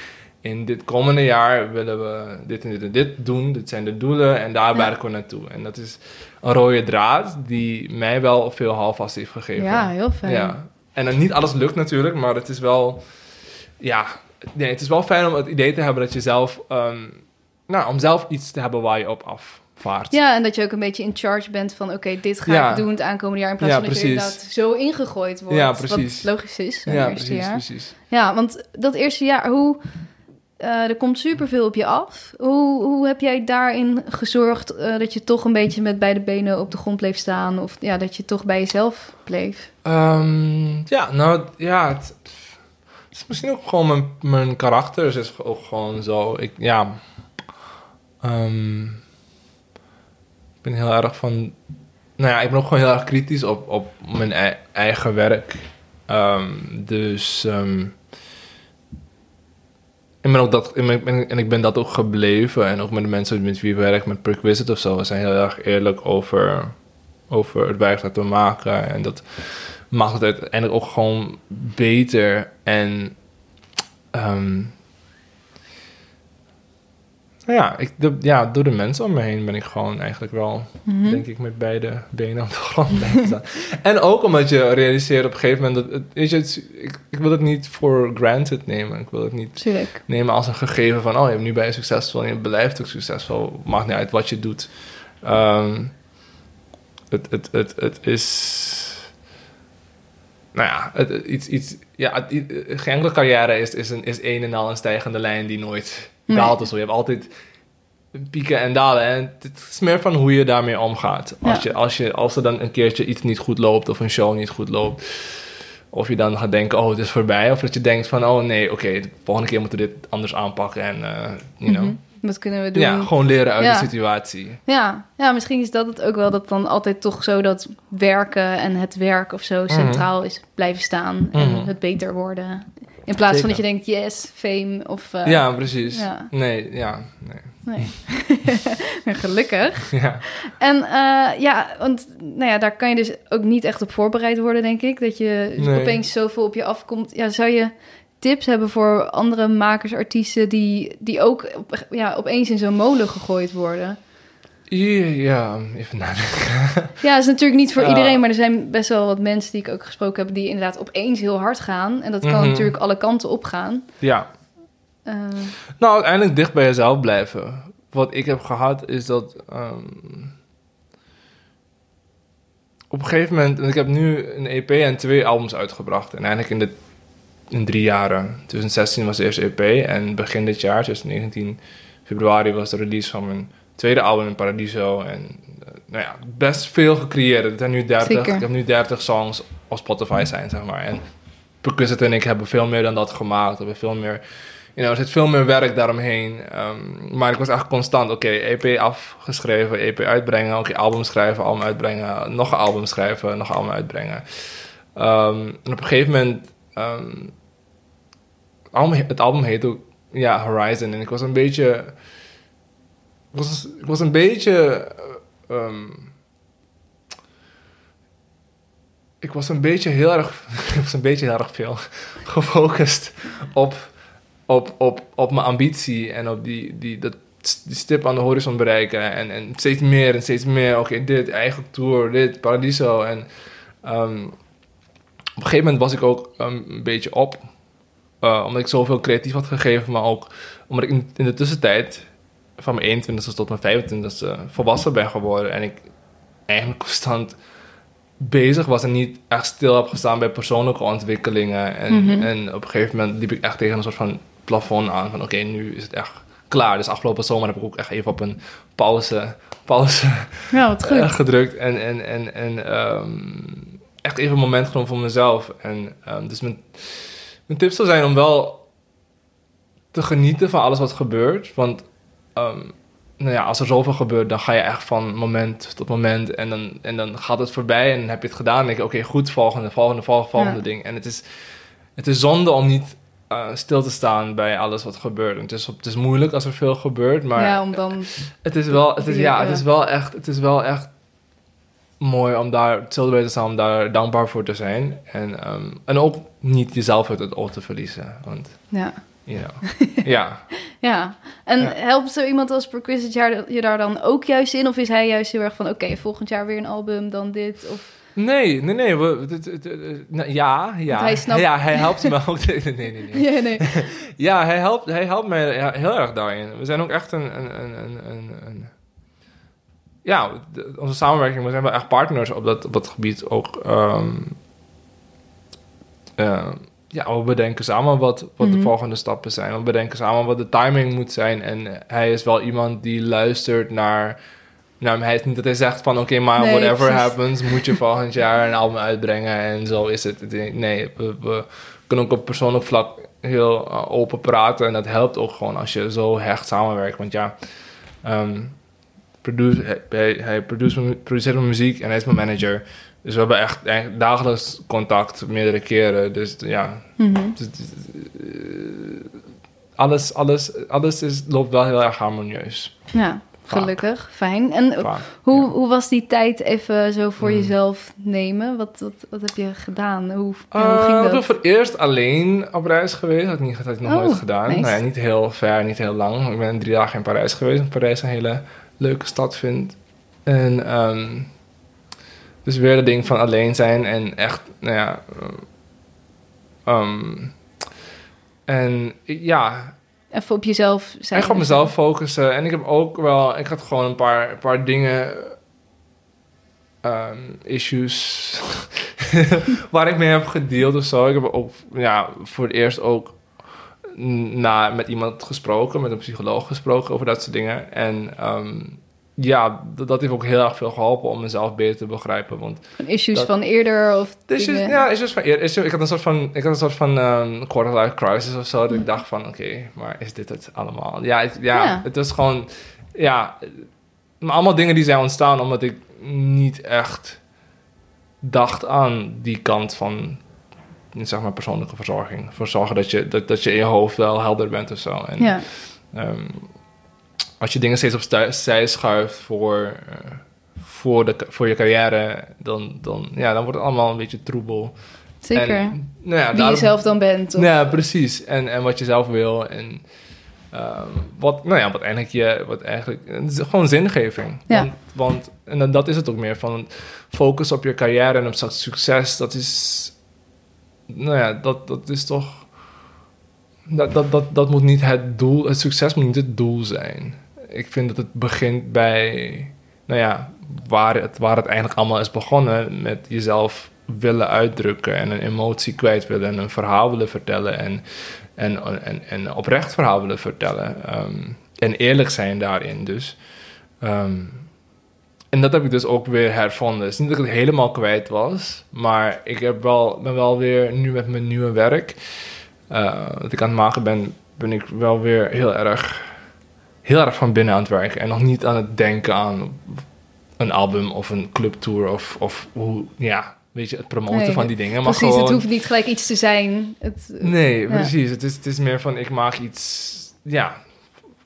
in dit komende jaar willen we dit en dit en dit doen. Dit zijn de doelen en daar Ja. werken we naartoe. En dat is een rode draad die mij wel veel houvast heeft gegeven. ja heel fijn. Ja. En dan niet alles lukt natuurlijk, maar het is wel... Ja, nee, het is wel fijn om het idee te hebben dat je zelf... ehm, nou, om zelf iets te hebben waar je op afvaart. Ja, en dat je ook een beetje in charge bent van... oké, dit ga Ja. ik doen het aankomende jaar... in plaats Ja, van dat je inderdaad zo ingegooid wordt. Ja, precies. Wat logisch is, Ja, eerste precies, jaar. precies. Ja, want dat eerste jaar, hoe... eh, er komt superveel op je af. Hoe, hoe heb jij daarin gezorgd eh, dat je toch een beetje met beide benen op de grond bleef staan? Of ja, dat je toch bij jezelf bleef? Ehm, ja, nou ja, het, het is misschien ook gewoon mijn, mijn karakter is ook gewoon zo. Ik, ja, ehm, ik ben heel erg van, nou ja, ik ben ook gewoon heel erg kritisch op, op mijn ei- eigen werk. Ehm, dus, ehm, ik ben ook dat, ik ben- en ik ben dat ook gebleven. En ook met de mensen met wie ik werk, met Perquisite of zo, we zijn heel erg eerlijk over, over het werk dat we maken. En dat maakt het uiteindelijk ook gewoon beter. En nou ja, ik, de, ja, door de mensen om me heen ben ik gewoon eigenlijk wel, Mhm. denk ik, met beide benen op de grond staan. en ook omdat je realiseert op een gegeven moment dat, het, weet je, het ik, ik wil het niet voor granted nemen. Ik wil het niet Tuurlijk. nemen als een gegeven van, oh, je, nu ben je succesvol en je blijft ook succesvol. Maakt niet uit wat je doet. Ehm, het, het, het, het is... Nou ja, het, iets, iets, ja het, geen enkele carrière is, is, een, is een en al een stijgende lijn die nooit. Daalt of zo. Je hebt altijd pieken en dalen. En het is meer van hoe je daarmee omgaat. Als, Ja. je, als, je, als er dan een keertje iets niet goed loopt of een show niet goed loopt... Of je dan gaat denken, oh, het is voorbij. Of dat je denkt van, oh nee, oké, de volgende keer moeten we dit anders aanpakken. En, eh you know. Mhm. Wat kunnen we doen? Ja, gewoon leren uit Ja. de situatie. Ja, ja, misschien is dat het ook wel dat dan altijd toch zo dat werken en het werk of zo centraal is blijven staan en Mhm. het beter worden. In plaats van dat je denkt, yes, fame of... eh, ja, precies. ja. Nee, ja, nee. Nee. Gelukkig. Ja. En eh, ja, want nou ja, daar kan je dus ook niet echt op voorbereid worden, denk ik. Dat je Nee. opeens zoveel op je afkomt. Ja, zou je tips hebben voor andere makers, artiesten... die, die ook ja, opeens in zo'n molen gegooid worden? Ja, even nadenken. Ja, dat is natuurlijk niet voor iedereen, maar er zijn best wel wat mensen die ik ook gesproken heb, die inderdaad opeens heel hard gaan. En dat kan Mhm. natuurlijk alle kanten op gaan. Ja. Eh, Nou, uiteindelijk dicht bij jezelf blijven. Wat ik heb gehad is dat. ehm, op een gegeven moment. en Ik heb nu een EP en twee albums uitgebracht. En eigenlijk in, de, in drie jaren. 2016 was de eerste EP. En begin dit jaar, 2019 februari, was de release van mijn tweede album in Paradiso. En eh, nou ja, best veel gecreëerd. Het zijn nu 30. Zeker. Ik heb nu 30 songs op Spotify zijn, zeg maar. En Percussit en ik hebben veel meer dan dat gemaakt. We hebben veel meer you know, er zit veel meer werk daaromheen. Ehm, maar ik was echt constant, oké, EP afgeschreven, EP uitbrengen, oké, album schrijven, album uitbrengen, nog een album schrijven, nog een album uitbrengen. Ehm, en op een gegeven moment, ehm, het album heet ook, ja, Horizon. En ik was een beetje, ik was een beetje, eh, ehm, ik was een beetje heel erg, ik was een beetje heel erg veel gefocust op op, op, op mijn ambitie en op die, die, dat, die stip aan de horizon bereiken. En, en steeds meer en steeds meer. Oké, dit, eigen tour, dit, Paradiso. En ehm, op een gegeven moment was ik ook um, een beetje op. Uh, omdat ik zoveel creatief had gegeven, maar ook omdat ik in de tussentijd van mijn 21ste tot mijn 25ste volwassen ben geworden. En ik eigenlijk constant bezig was en niet echt stil heb gestaan bij persoonlijke ontwikkelingen. En, Mhm. en op een gegeven moment liep ik echt tegen een soort van plafond aan. Van oké, nu is het echt klaar. Dus afgelopen zomer heb ik ook echt even op een pauze, pauze ja, wat goed. eh, gedrukt. En, en, en, en ehm, echt even een moment genomen voor mezelf. En ehm, dus mijn, mijn tip zou zijn om wel te genieten van alles wat gebeurt. Want ehm, nou ja, als er zoveel gebeurt, dan ga je echt van moment tot moment. En dan, en dan gaat het voorbij en dan heb je het gedaan. En denk je, oké, goed, volgende, volgende, volgende, volgende Ja. ding. En het is, het is zonde om niet eh, stil te staan bij alles wat gebeurt. En het, is, het is moeilijk als er veel gebeurt, maar ja, om dan... het is wel, het is, ja, het is wel echt, het is wel echt mooi om daar stil bij te staan, om daar dankbaar voor te zijn. En, ehm, en ook niet jezelf uit het oog te verliezen. Want, Ja. You know, ja. Ja, en Ja. helpt zo iemand als Perquisite jaar je daar dan ook juist in? Of is hij juist heel erg van, oké, volgend jaar weer een album, dan dit? Of... Nee, nee, nee. We, nou, ja, ja. hij snapt- Ja, hij helpt me ook. Nee, nee, nee. Ja, nee. Ja, hij helpt, hij helpt mij ja, heel erg daarin. We zijn ook echt een... een, een, een, een, een- ja, de- onze samenwerking, we zijn wel echt partners op dat, op dat gebied ook. ehm, eh, ja, we bedenken samen wat, wat de Mhm. volgende stappen zijn. We bedenken samen wat de timing moet zijn. En hij is wel iemand die luistert naar... Nou, hij is niet dat hij zegt van... Oké, maar Nee, whatever precies. happens... moet je volgend jaar een album uitbrengen. En zo is het. Nee, we, we kunnen ook op persoonlijk vlak heel uh, open praten. En dat helpt ook gewoon als je zo hecht samenwerkt. Want ja... ehm, produce, hij, hij, produceert mijn muziek en hij is mijn manager. Dus we hebben echt, dagelijks contact, meerdere keren. Dus ja, Mhm. dus, eh, alles, alles, alles is, loopt wel heel erg harmonieus. Ja, Vaak. gelukkig. Fijn. En Vaak, hoe, ja. hoe was die tijd even zo voor Mm. jezelf nemen? Wat, wat, wat heb je gedaan? Hoe, Eh, hoe ging ik ben dat? voor het eerst alleen op reis geweest. Dat had ik, niet, dat had ik nog Oh, nooit gedaan. nice. Nou ja, niet heel ver, niet heel lang. Ik ben drie dagen in Parijs geweest. Parijs een hele leuke stad vind. En ehm, dus weer dat ding van alleen zijn en echt, nou ja... ehm, en ja, Even op jezelf zijn. echt op mezelf focussen. En ik heb ook wel, ik had gewoon een paar, een paar dingen, ehm, issues, waar ik mee heb gedeeld of zo. Ik heb ook, ja, voor het eerst ook na, met iemand gesproken, met een psycholoog gesproken over dat soort dingen. En ehm, ja, dat, heeft ook heel erg veel geholpen om mezelf beter te begrijpen. Want Issues Dat- van eerder of dus dingen. is, ja, is dus van, eer- is, ik had een soort van, ik had een soort van um, quarter life crisis of zo. Dat ik dacht van, oké, maar is dit het allemaal? Ja, het, ja, Ja. het was gewoon, ja, maar allemaal dingen die zijn ontstaan omdat ik niet echt dacht aan die kant van, zeg maar, persoonlijke verzorging. Voor zorgen dat je, dat, dat je in je hoofd wel helder bent of zo. En, Ja, Ehm, als je dingen steeds opzij schuift voor, eh, voor, de, voor je carrière, dan, dan, ja, dan wordt het allemaal een beetje troebel. zeker. En, nou ja, Wie daarom- je zelf dan bent. Of, Ja, precies. En, en wat je zelf wil. En ehm, wat, nou ja, wat eigenlijk je, wat eigenlijk, het is gewoon zingeving. Ja. Want, want, en dan, dat is het ook meer van focus op je carrière en op succes. Dat is, nou ja, dat, dat is toch, dat, dat, dat, dat moet niet het doel, het succes moet niet het doel zijn. Ik vind dat het begint bij, nou ja, waar het, waar het eigenlijk allemaal is begonnen. Met jezelf willen uitdrukken en een emotie kwijt willen en een verhaal willen vertellen en, en, en, en oprecht verhaal willen vertellen. Ehm, en eerlijk zijn daarin dus. Ehm, en dat heb ik dus ook weer hervonden. Het is niet dat ik het helemaal kwijt was, maar ik heb wel, ben wel weer nu met mijn nieuwe werk, eh, dat ik aan het maken ben, ben ik wel weer heel erg, heel erg van binnen aan het werken. En nog niet aan het denken aan een album of een clubtour of, of hoe, ja, weet je, het promoten Nee, van die dingen. Maar Precies, gewoon, het hoeft niet gelijk iets te zijn. Het, Nee, Ja. precies. Het is, het is meer van, ik maak iets, ja,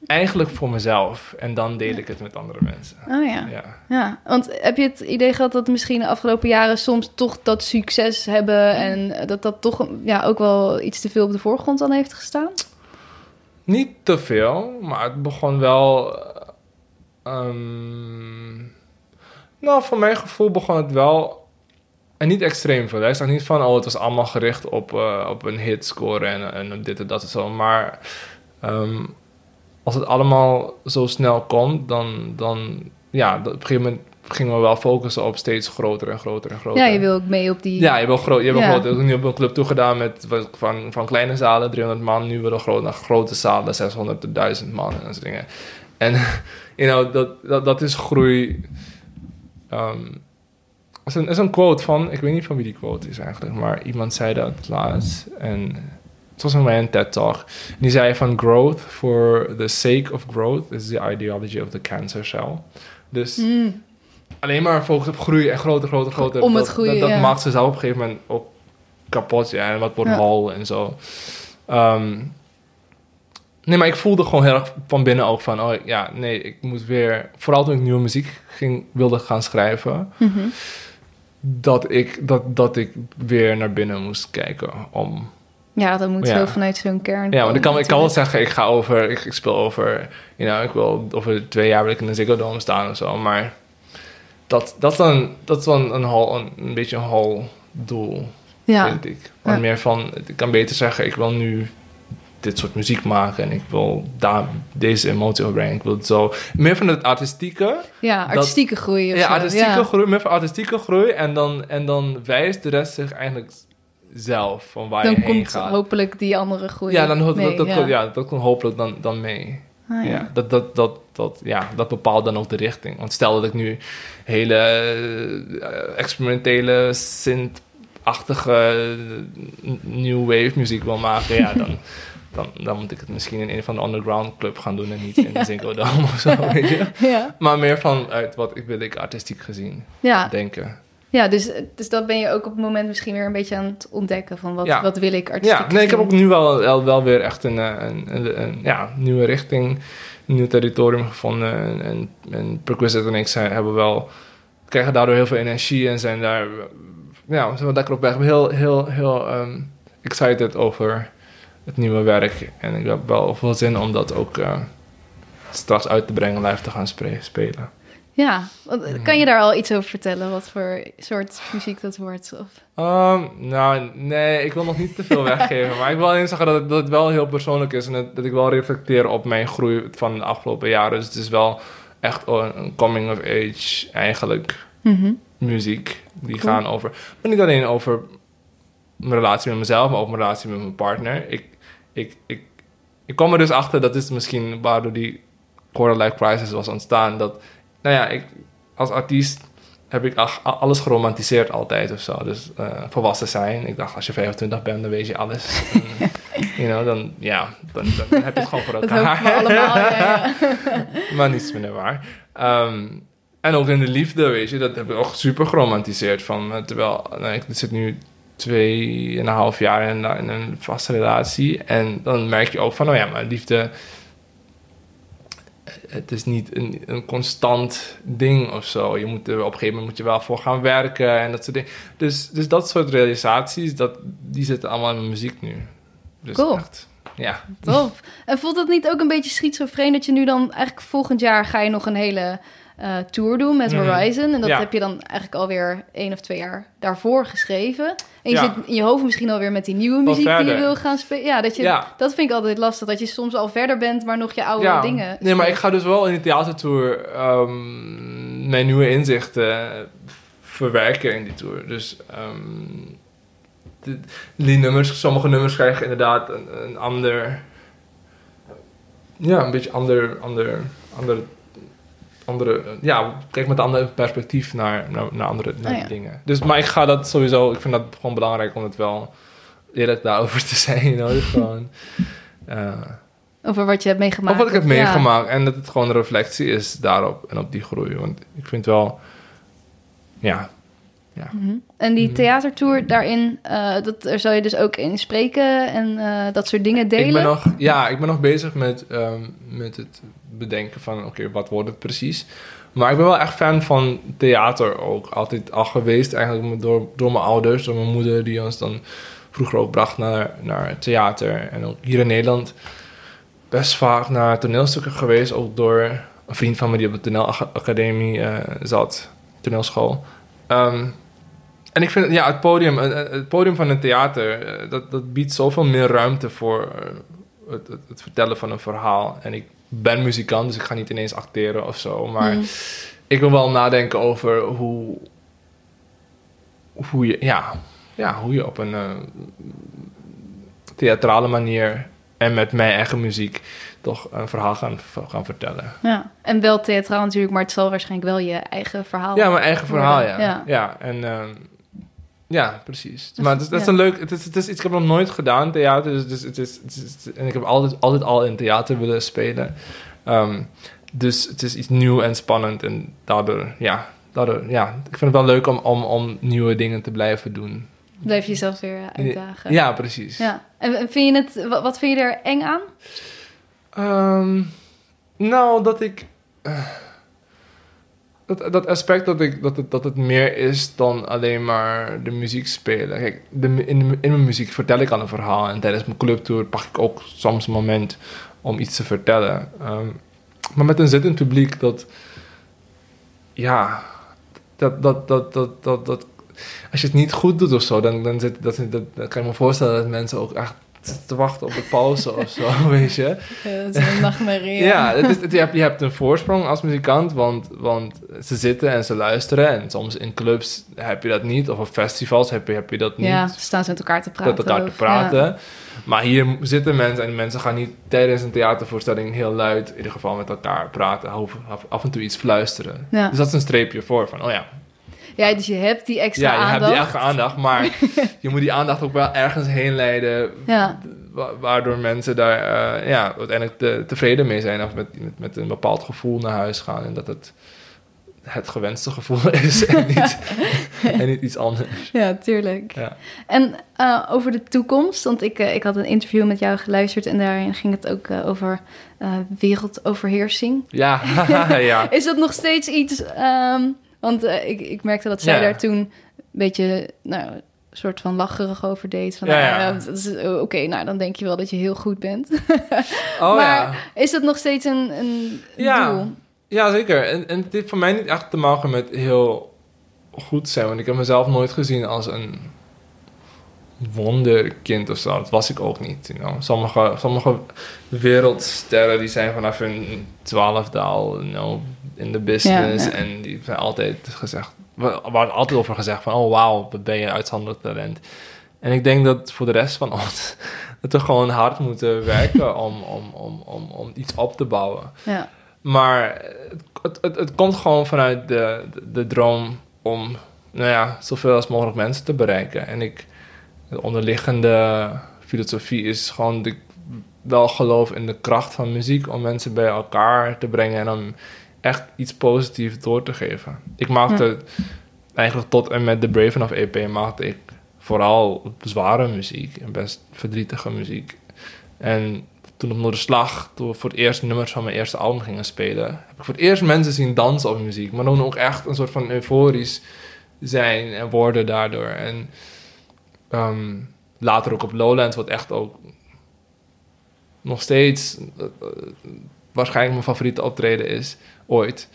eigenlijk voor mezelf. En dan deel ik het met andere mensen. Oh ja. Ja. ja. Want heb je het idee gehad dat misschien de afgelopen jaren soms toch dat succes hebben en dat dat toch ja, ook wel iets te veel op de voorgrond dan heeft gestaan? Niet te veel, maar het begon wel. eh, ehm, nou, voor mijn gevoel begon het wel. En niet extreem veel. hè. Ik zag niet van, oh, het was allemaal gericht op, eh, op een hit scoren en, en dit en dat en zo. Maar ehm, als het allemaal zo snel komt, dan, dan ja, op een gegeven moment gingen we wel focussen op steeds groter en groter en groter. Ja, je wil ook mee op die... Ja, je hebt groot, je hebt Ja. groot, ik heb nu op een club toegedaan met van, van kleine zalen, 300 man, nu willen groot, naar grote zalen, 600 tot 1000 man en dat soort dingen. En you know, dat, dat, dat is groei. Ehm, er is, een, er is een quote van, ik weet niet van wie die quote is eigenlijk, maar iemand zei dat laatst. En het was bij een TED-talk. En die zei van growth for the sake of growth is the ideology of the cancer cell. Dus Mm, alleen maar focus op groei en groter, groter, groter. Om het dat, groeien, Dat, dat ja. maakt ze zelf op een gegeven moment ook kapot. Ja, en wat wordt Ja. hol en zo. Ehm, nee, maar ik voelde gewoon heel erg van binnen ook van... Oh ja, nee, ik moet weer... Vooral toen ik nieuwe muziek ging, wilde gaan schrijven... mhm. Dat ik, dat, dat ik weer naar binnen moest kijken om... Ja, dat moet Ja. zo vanuit zo'n kern Ja, want ik kan, ik kan wel zeggen, ik ga over... Ik, ik speel over... You know, ik wil over twee jaar wil ik in een Ziggo Dome staan of zo. Maar dat, dat is dan, dat is dan een, hol, een, een beetje een hol doel, Ja, vind ik. Ja. meer van, ik kan beter zeggen, ik wil nu dit soort muziek maken en ik wil daar deze emotie overbrengen. Ik wil het zo... Meer van het artistieke. ja artistieke groei Ja, zo. artistieke ja. groei, meer van artistieke groei. En dan, en dan wijst de rest zich eigenlijk zelf van waar Dan je heen komt gaat. hopelijk die andere groei Ja, dan, mee, dat, ja, dat komt hopelijk dan, dan mee. Ah, ja. ja. dat, dat, dat, dat, ja, dat bepaalt dan ook de richting. Want stel dat ik nu hele eh, experimentele, synth-achtige new wave muziek wil maken, ja, dan, dan, dan moet ik het misschien in een van de underground club gaan doen en niet in de Ziggo Dome of zo, weet je. Ja. Maar meer vanuit wat ik wil ik artistiek gezien Ja. denken. Ja, dus, dus dat ben je ook op het moment misschien weer een beetje aan het ontdekken van wat, Ja. wat wil ik artistiek Ja, nee, ik heb ook nu wel, wel, weer echt een, eh, een, een, een, ja, nieuwe richting, een nieuw territorium gevonden. En, en, en Perquisite en ik zijn, hebben wel, krijgen daardoor heel veel energie en zijn daar, ja, we zijn wel lekker op weg. Ik ben heel, heel, heel ehm, excited over het nieuwe werk. En ik heb wel veel zin om dat ook eh, straks uit te brengen, live te gaan spelen. Ja, Mhm. kan je daar al iets over vertellen? Wat voor soort muziek dat wordt? Of... Ehm, nou, nee, ik wil nog niet te veel weggeven. maar ik wil alleen zeggen dat het, dat het wel heel persoonlijk is. En dat, dat ik wel reflecteer op mijn groei van de afgelopen jaren. Dus het is wel echt een, coming of age eigenlijk Mhm. muziek. Die Cool. gaan over, maar niet alleen over mijn relatie met mezelf, maar ook mijn relatie met mijn partner. Ik, ik, ik, ik kwam er dus achter, dat is misschien waardoor die quarter life crisis was ontstaan, dat nou ja, ik, als artiest heb ik alles geromantiseerd altijd of zo. Dus eh, volwassen zijn. Ik dacht, als je 25 bent, dan weet je alles. En, you know, dan, ja, dan, dan heb je het gewoon voor Dat elkaar. we allemaal. Ja, ja. maar niets minder waar. Ehm, en ook in de liefde, weet je, dat heb ik ook super geromantiseerd. Van, eh, terwijl, nou, ik zit nu tweeënhalf jaar in, in een vaste relatie. En dan merk je ook van, oh ja, maar liefde... Het is niet een, een constant ding of zo. Je moet er, op een gegeven moment moet je wel voor gaan werken en dat soort dingen. Dus, dus dat soort realisaties, dat, die zitten allemaal in mijn muziek nu. Dus Cool. echt, ja. Tof. En voelt het niet ook een beetje schizofreen dat je nu dan eigenlijk volgend jaar ga je nog een hele eh, tour doen met Mhm. Horizon. En dat Ja. heb je dan eigenlijk alweer één of twee jaar daarvoor geschreven. En je Ja. zit in je hoofd misschien alweer met die nieuwe muziek die je wil gaan spelen. Ja, dat, je, Ja. dat vind ik altijd lastig. Dat je soms al verder bent, maar nog je oude ja. dingen. Nee, maar ik ga dus wel in de theatertour ehm, mijn nieuwe inzichten verwerken in die tour. Dus ehm, de- die nummers, sommige nummers krijgen inderdaad een, een ander, ja, een beetje ander, ander, ander, andere, ja, kijk met een ander perspectief naar, naar, naar andere naar Oh ja. dingen. Dus, maar ik ga dat sowieso, ik vind dat gewoon belangrijk om het wel eerlijk daarover te zijn, you know, gewoon. eh, Over wat je hebt meegemaakt. of wat ik heb ja. meegemaakt. En dat het gewoon een reflectie is daarop en op die groei. Want ik vind wel... Ja. Mhm. En die Mhm. theatertour daarin, eh, dat, daar zal je dus ook in spreken en eh, dat soort dingen delen. Ik ben nog, ja, ik ben nog bezig met, ehm, met het bedenken van... Oké, wat wordt het precies? Maar ik ben wel echt fan van theater ook. Altijd al geweest eigenlijk door, door mijn ouders. Door mijn moeder die ons dan vroeger ook bracht naar, naar theater. En ook hier in Nederland best vaak naar toneelstukken geweest. Ook door een vriend van me die op de toneelacademie eh, zat. Toneelschool. Ehm, en ik vind, ja, het podium, eh, eh, het podium van een theater, eh, dat, dat biedt zoveel meer ruimte voor het, het, het vertellen van een verhaal. En ik ben muzikant, dus ik ga niet ineens acteren of zo. Maar Mhm. ik wil wel nadenken over hoe, hoe, je, ja, ja, hoe je op een theatrale manier en met mijn eigen muziek toch een verhaal gaan, gaan vertellen. Ja, en wel theatraal natuurlijk, maar het zal waarschijnlijk wel je eigen verhaal Ja, mijn eigen verhaal, ja. Ja. Ja, en ehm, ja, precies. Maar het is, dat is een leuk... Het is, het is iets, ik heb nog nooit gedaan, theater. Dus, dus het is, het is, en ik heb altijd, altijd al in theater willen spelen. Ehm, dus het is iets nieuw en spannend. En daardoor, ja, daardoor, ja. Ik vind het wel leuk om, om, om nieuwe dingen te blijven doen. Blijf je jezelf weer eh, uitdagen. Ja, precies. Ja. En vind je het, wat, wat vind je er eng aan? Ehm, nou, dat ik. eh, dat, dat aspect dat, ik, dat, het, dat het meer is dan alleen maar de muziek spelen. Kijk, de, in, de- in mijn muziek vertel ik al een verhaal. En tijdens mijn clubtour pak ik ook soms een moment om iets te vertellen. Ehm, maar met een zittend publiek, dat. Ja. Dat, dat, dat, dat, dat, dat, als je het niet goed doet of zo, dan, dan, zit, dat, dat, dan kan ik me voorstellen dat mensen ook echt te wachten op de pauze of zo, weet je. Het is een nachtmerrie. Ja, het is, het- je, hebt, je hebt een voorsprong als muzikant, want, want ze zitten en ze luisteren. En soms in clubs heb je dat niet, of op festivals heb je, heb je dat niet. Ja, staan ze met elkaar te praten. met elkaar te praten. ja. Maar hier zitten mensen en mensen gaan niet tijdens een theatervoorstelling heel luid, in ieder geval met elkaar praten, of af, af en toe iets fluisteren. Ja. Dus dat is een streepje voor van, oh ja, Ja, dus je hebt die extra ja, je aandacht. hebt die extra aandacht, maar je moet die aandacht ook wel ergens heen leiden, Ja, waardoor mensen daar eh, ja, uiteindelijk te- tevreden mee zijn of met, met, met een bepaald gevoel naar huis gaan en dat het het gewenste gevoel is en niet, en niet iets anders. ja, tuurlijk. Ja. En eh, over de toekomst, want ik, eh, ik had een interview met jou geluisterd en daarin ging het ook over wereldoverheersing. Ja, ja. Is dat nog steeds iets? ehm, want eh, ik, ik merkte dat zij Ja. daar toen een beetje, nou, een soort van lacherig over deed. Van, Ja, nou, ja. is, eh, Oké, nou dan denk je wel dat je heel goed bent. Oh Maar-. Is dat nog steeds een, een Ja. doel? Ja, zeker. En, en het heeft voor mij niet echt te maken met heel goed zijn. Want ik heb mezelf nooit gezien als een wonderkind of zo. Dat was ik ook niet. You know. sommige, sommige wereldsterren die zijn vanaf hun twaalfde al you know, in de business. Ja, ja. En die zijn altijd gezegd... Er wordt altijd over gezegd van... Oh, wauw, wat ben je uitzonderlijk talent. En ik denk dat voor de rest van ons... dat we gewoon hard moeten werken om, om, om, om, om iets op te bouwen. Ja. Maar het, het, het komt gewoon vanuit de, de, de droom om, nou ja, zoveel als mogelijk mensen te bereiken. En ik, de onderliggende filosofie is gewoon ik wel geloof in de kracht van muziek om mensen bij elkaar te brengen en om echt iets positiefs door te geven. Ik maakte eigenlijk tot en met de Brave Enough EP maakte ik vooral zware muziek en best verdrietige muziek. En toen op Noorderslag, toen we voor het eerst nummers van mijn eerste album gingen spelen, heb ik voor het eerst mensen zien dansen op muziek, maar dan ook echt een soort van euforisch zijn en worden daardoor. En ehm, later ook op Lowlands, wat echt ook nog steeds uh, waarschijnlijk mijn favoriete optreden is ooit.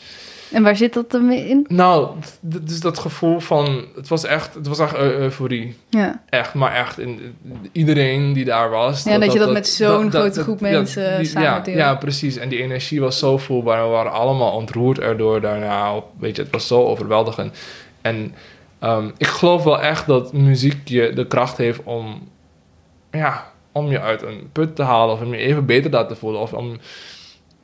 En waar zit dat dan in? Nou, dus dat gevoel van... Het was echt, het was echt euforie. Ja. Echt, maar echt. In, iedereen die daar was. Ja, dat, je dat, met zo'n grote groep mensen ja, samen ja, ja, precies. En die energie was zo voelbaar. We waren allemaal ontroerd erdoor daarna. Weet je, het was zo overweldigend. En um, ik geloof wel echt dat muziek je de kracht heeft om... Ja, om je uit een put te halen. Of om je even beter te laten voelen. Of om...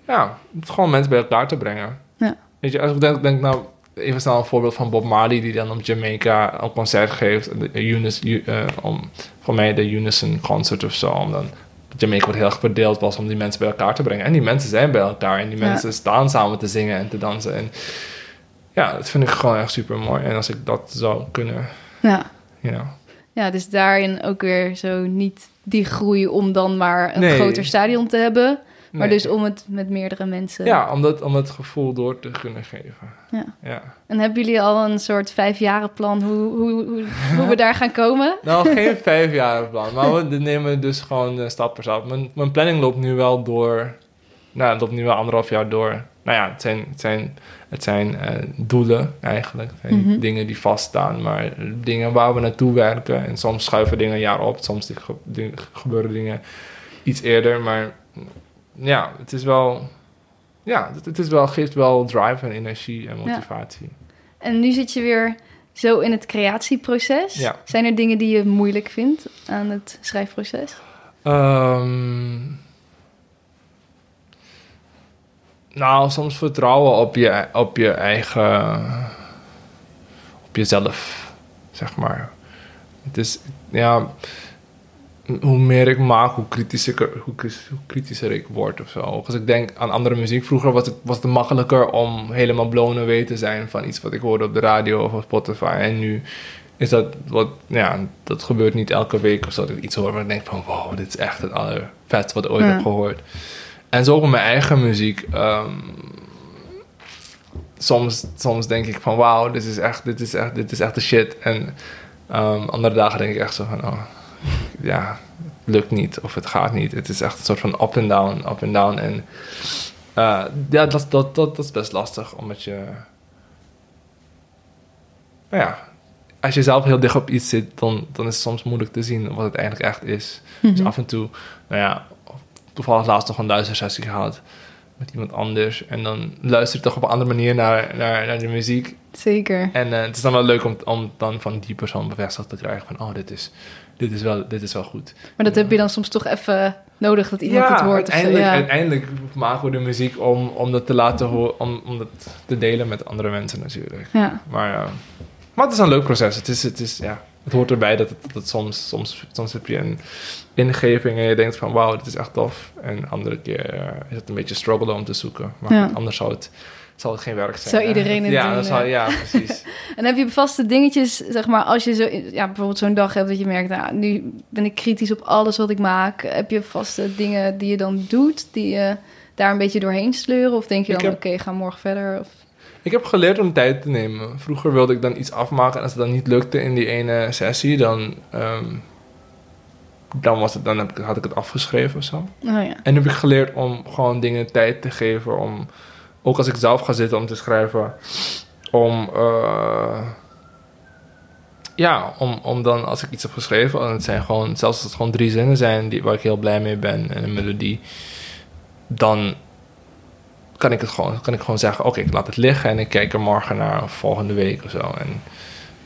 Ja, gewoon mensen bij elkaar te brengen. Ja. Weet je, als ik denk, denk nou, even snel een voorbeeld van Bob Marley, die dan op Jamaica een concert geeft. Unis, uh, om, voor mij de Unison Concert of zo. Om dan, Jamaica wordt heel erg verdeeld was om die mensen bij elkaar te brengen. En die mensen zijn bij elkaar en die mensen staan samen te zingen en te dansen. En ja, dat vind ik gewoon echt super mooi. En als ik dat zou kunnen, ja. You know. Ja, dus daarin ook weer zo niet die groei om dan maar een groter stadion te hebben. Maar dus om het met meerdere mensen... Ja, om, dat, om het gevoel door te kunnen geven. Ja. ja. En hebben jullie al een soort vijfjarenplan hoe, hoe, hoe, hoe we daar gaan komen? nou, geen vijfjarenplan. Maar we nemen dus gewoon stap per stap. Mijn, mijn planning loopt nu wel door... Nou, het loopt nu wel anderhalf jaar door. Nou ja, het zijn, het zijn, het zijn uh, doelen eigenlijk. Het zijn Mhm. dingen die vaststaan, maar dingen waar we naartoe werken. En soms schuiven dingen een jaar op. Soms gebeuren dingen iets eerder. Maar ja, het is wel... Ja, het, het is wel, geeft wel drive en energie en motivatie. En nu zit je weer zo in het creatieproces. Ja. Zijn er dingen die je moeilijk vindt aan het schrijfproces? Ehm, nou, soms vertrouwen op je, op je eigen... Op jezelf, zeg maar. Het is, ja... Hoe meer ik maak, hoe kritischer, hoe, kritischer ik word of zo. Als ik denk aan andere muziek, vroeger was het, was het makkelijker om helemaal blown away te zijn van iets wat ik hoorde op de radio of op Spotify. En nu is dat wat, ja, dat gebeurt niet elke week of zo. Dat ik iets hoor waar ik denk van, wow, dit is echt het allervetste wat ik ooit Ja. heb gehoord. En zo ook mijn eigen muziek. ehm, soms, soms denk ik van, wauw, dit is echt, dit is echt, dit is echt de shit. En ehm, andere dagen denk ik echt zo van, oh, ja, het lukt niet of het gaat niet. Het is echt een soort van up en down, up en down. En eh, ja, dat, dat, dat, dat is best lastig, omdat je... Nou ja, als je zelf heel dicht op iets zit, dan, dan is het soms moeilijk te zien wat het eigenlijk echt is. Dus Mhm. af en toe, nou ja, toevallig laatst nog een luistersessie gehad met iemand anders. En dan luister je toch op een andere manier naar, naar, naar de muziek. Zeker. En eh, het is dan wel leuk om, om dan van die persoon bevestigd te krijgen van, oh, dit is, dit is, wel, dit is wel goed. Maar dat heb je dan soms toch even nodig dat iemand het hoort. Uiteindelijk, Ja. uiteindelijk maken we de muziek om, om dat te laten horen, om, om dat te delen met andere mensen natuurlijk. ja. Maar, eh, maar het is een leuk proces. Het, is, het, is, ja, het hoort erbij dat, het, dat soms, soms, soms heb je een ingeving en je denkt van wauw, dit is echt tof. En andere keer eh, is het een beetje struggle om te zoeken. Maar anders zou het, zal het geen werk zijn. Zou iedereen het ja, doen, ja, precies. En heb je vaste dingetjes, zeg maar, als je zo, ja, bijvoorbeeld zo'n dag hebt dat je merkt, nou, nu ben ik kritisch op alles wat ik maak. Heb je vaste dingen die je dan doet, die je daar een beetje doorheen sleuren? Of denk je dan, oké, ga morgen verder? Of... Ik heb geleerd om tijd te nemen. Vroeger wilde ik dan iets afmaken en als het dan niet lukte in die ene sessie, dan, ehm, dan, was het, dan heb ik, had ik het afgeschreven of zo. Oh ja. En heb ik geleerd om gewoon dingen tijd te geven. Om, ook als ik zelf ga zitten om te schrijven. Om, eh, ja, om, om dan als ik iets heb geschreven. En het zijn gewoon, zelfs als het gewoon drie zinnen zijn die, waar ik heel blij mee ben. En een melodie. Dan kan ik het gewoon, kan ik gewoon zeggen: Oké, ik laat het liggen. En ik kijk er morgen naar of volgende week of zo. En,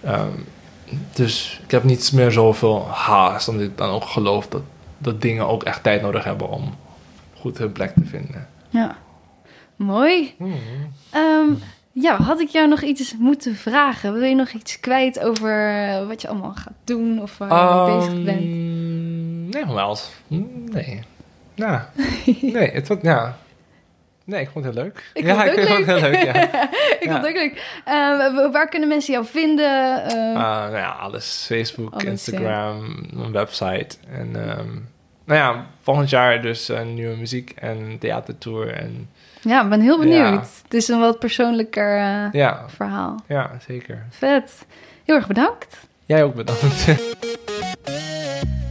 ehm, dus ik heb niet meer zoveel haast. Omdat ik dan ook geloof dat, dat dingen ook echt tijd nodig hebben om goed hun plek te vinden. ja. Mooi. Hmm. Ehm, ja, had ik jou nog iets moeten vragen? Wil je nog iets kwijt over eh, wat je allemaal gaat doen of waar je mee bezig bent? Ehm, Nee, wel. Nee. Ja. nee, het was, ja. Nee, ik vond het heel leuk. Ik ja, vond het ook ik vond het heel leuk, ja. ik Ja. vond het ook leuk. Ehm, waar kunnen mensen jou vinden? Ah, nou ja, alles. Facebook, Alles, Instagram, een website. En nou ja, volgend jaar dus een nieuwe muziek en theatertour. En ja, ik ben heel benieuwd. Ja. Het is een wat persoonlijker eh, ja, verhaal. ja, zeker. Vet. Heel erg bedankt. Jij ook bedankt.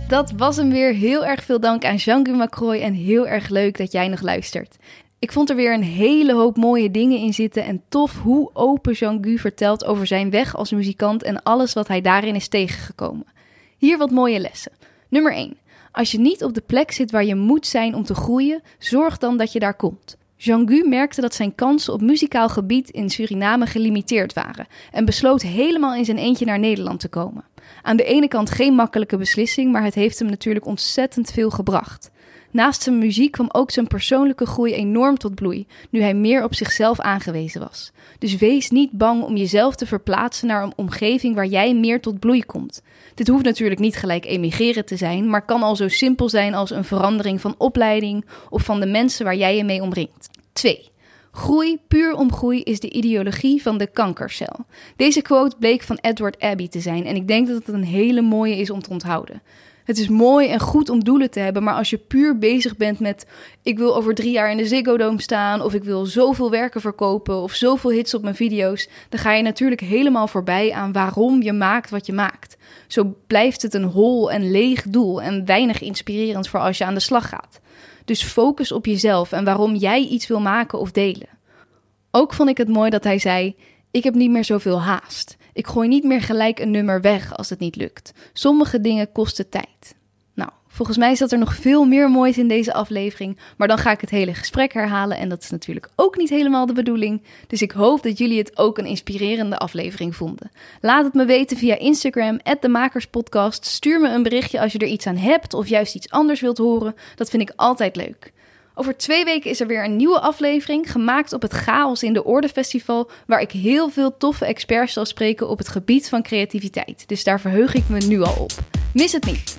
Dat was hem weer. Heel erg veel dank aan Jean-Guy Macroy en heel erg leuk dat jij nog luistert. Ik vond er weer een hele hoop mooie dingen in zitten en tof hoe open Jean-Guy vertelt over zijn weg als muzikant en alles wat hij daarin is tegengekomen. Hier wat mooie lessen. Nummer 1. Als je niet op de plek zit waar je moet zijn om te groeien, zorg dan dat je daar komt. Jean-Guy merkte dat zijn kansen op muzikaal gebied in Suriname gelimiteerd waren en besloot helemaal in zijn eentje naar Nederland te komen. Aan de ene kant geen makkelijke beslissing, maar het heeft hem natuurlijk ontzettend veel gebracht. Naast zijn muziek kwam ook zijn persoonlijke groei enorm tot bloei, nu hij meer op zichzelf aangewezen was. Dus wees niet bang om jezelf te verplaatsen naar een omgeving waar jij meer tot bloei komt. Dit hoeft natuurlijk niet gelijk emigreren te zijn, maar kan al zo simpel zijn als een verandering van opleiding of van de mensen waar jij je mee omringt. 2. Groei puur om groei is de ideologie van de kankercel. Deze quote bleek van Edward Abbey te zijn en ik denk dat het een hele mooie is om te onthouden. Het is mooi en goed om doelen te hebben, maar als je puur bezig bent met ik wil over drie jaar in de Ziggo Dome staan of ik wil zoveel werken verkopen of zoveel hits op mijn video's, dan ga je natuurlijk helemaal voorbij aan waarom je maakt wat je maakt. Zo blijft het een hol en leeg doel en weinig inspirerend voor als je aan de slag gaat. Dus focus op jezelf en waarom jij iets wil maken of delen. Ook vond ik het mooi dat hij zei: Ik heb niet meer zoveel haast. Ik gooi niet meer gelijk een nummer weg als het niet lukt. Sommige dingen kosten tijd. Nou, volgens mij zat er nog veel meer moois in deze aflevering, maar dan ga ik het hele gesprek herhalen en dat is natuurlijk ook niet helemaal de bedoeling. Dus ik hoop dat jullie het ook een inspirerende aflevering vonden. Laat het me weten via Instagram, @demakerspodcast. Stuur me een berichtje als je er iets aan hebt of juist iets anders wilt horen. Dat vind ik altijd leuk. Over twee weken is er weer een nieuwe aflevering, gemaakt op het Chaos in de Orde Festival, waar ik heel veel toffe experts zal spreken op het gebied van creativiteit. Dus daar verheug ik me nu al op. Mis het niet!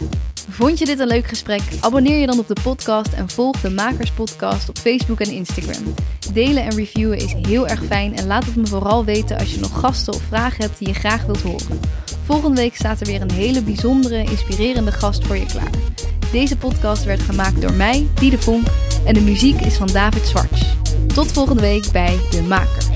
Vond je dit een leuk gesprek? Abonneer je dan op de podcast en volg de Makers Podcast op Facebook en Instagram. Delen en reviewen is heel erg fijn en laat het me vooral weten als je nog gasten of vragen hebt die je graag wilt horen. Volgende week staat er weer een hele bijzondere, inspirerende gast voor je klaar. Deze podcast werd gemaakt door mij, Diede Vonk, en de muziek is van David Zwarts. Tot volgende week bij De Makers.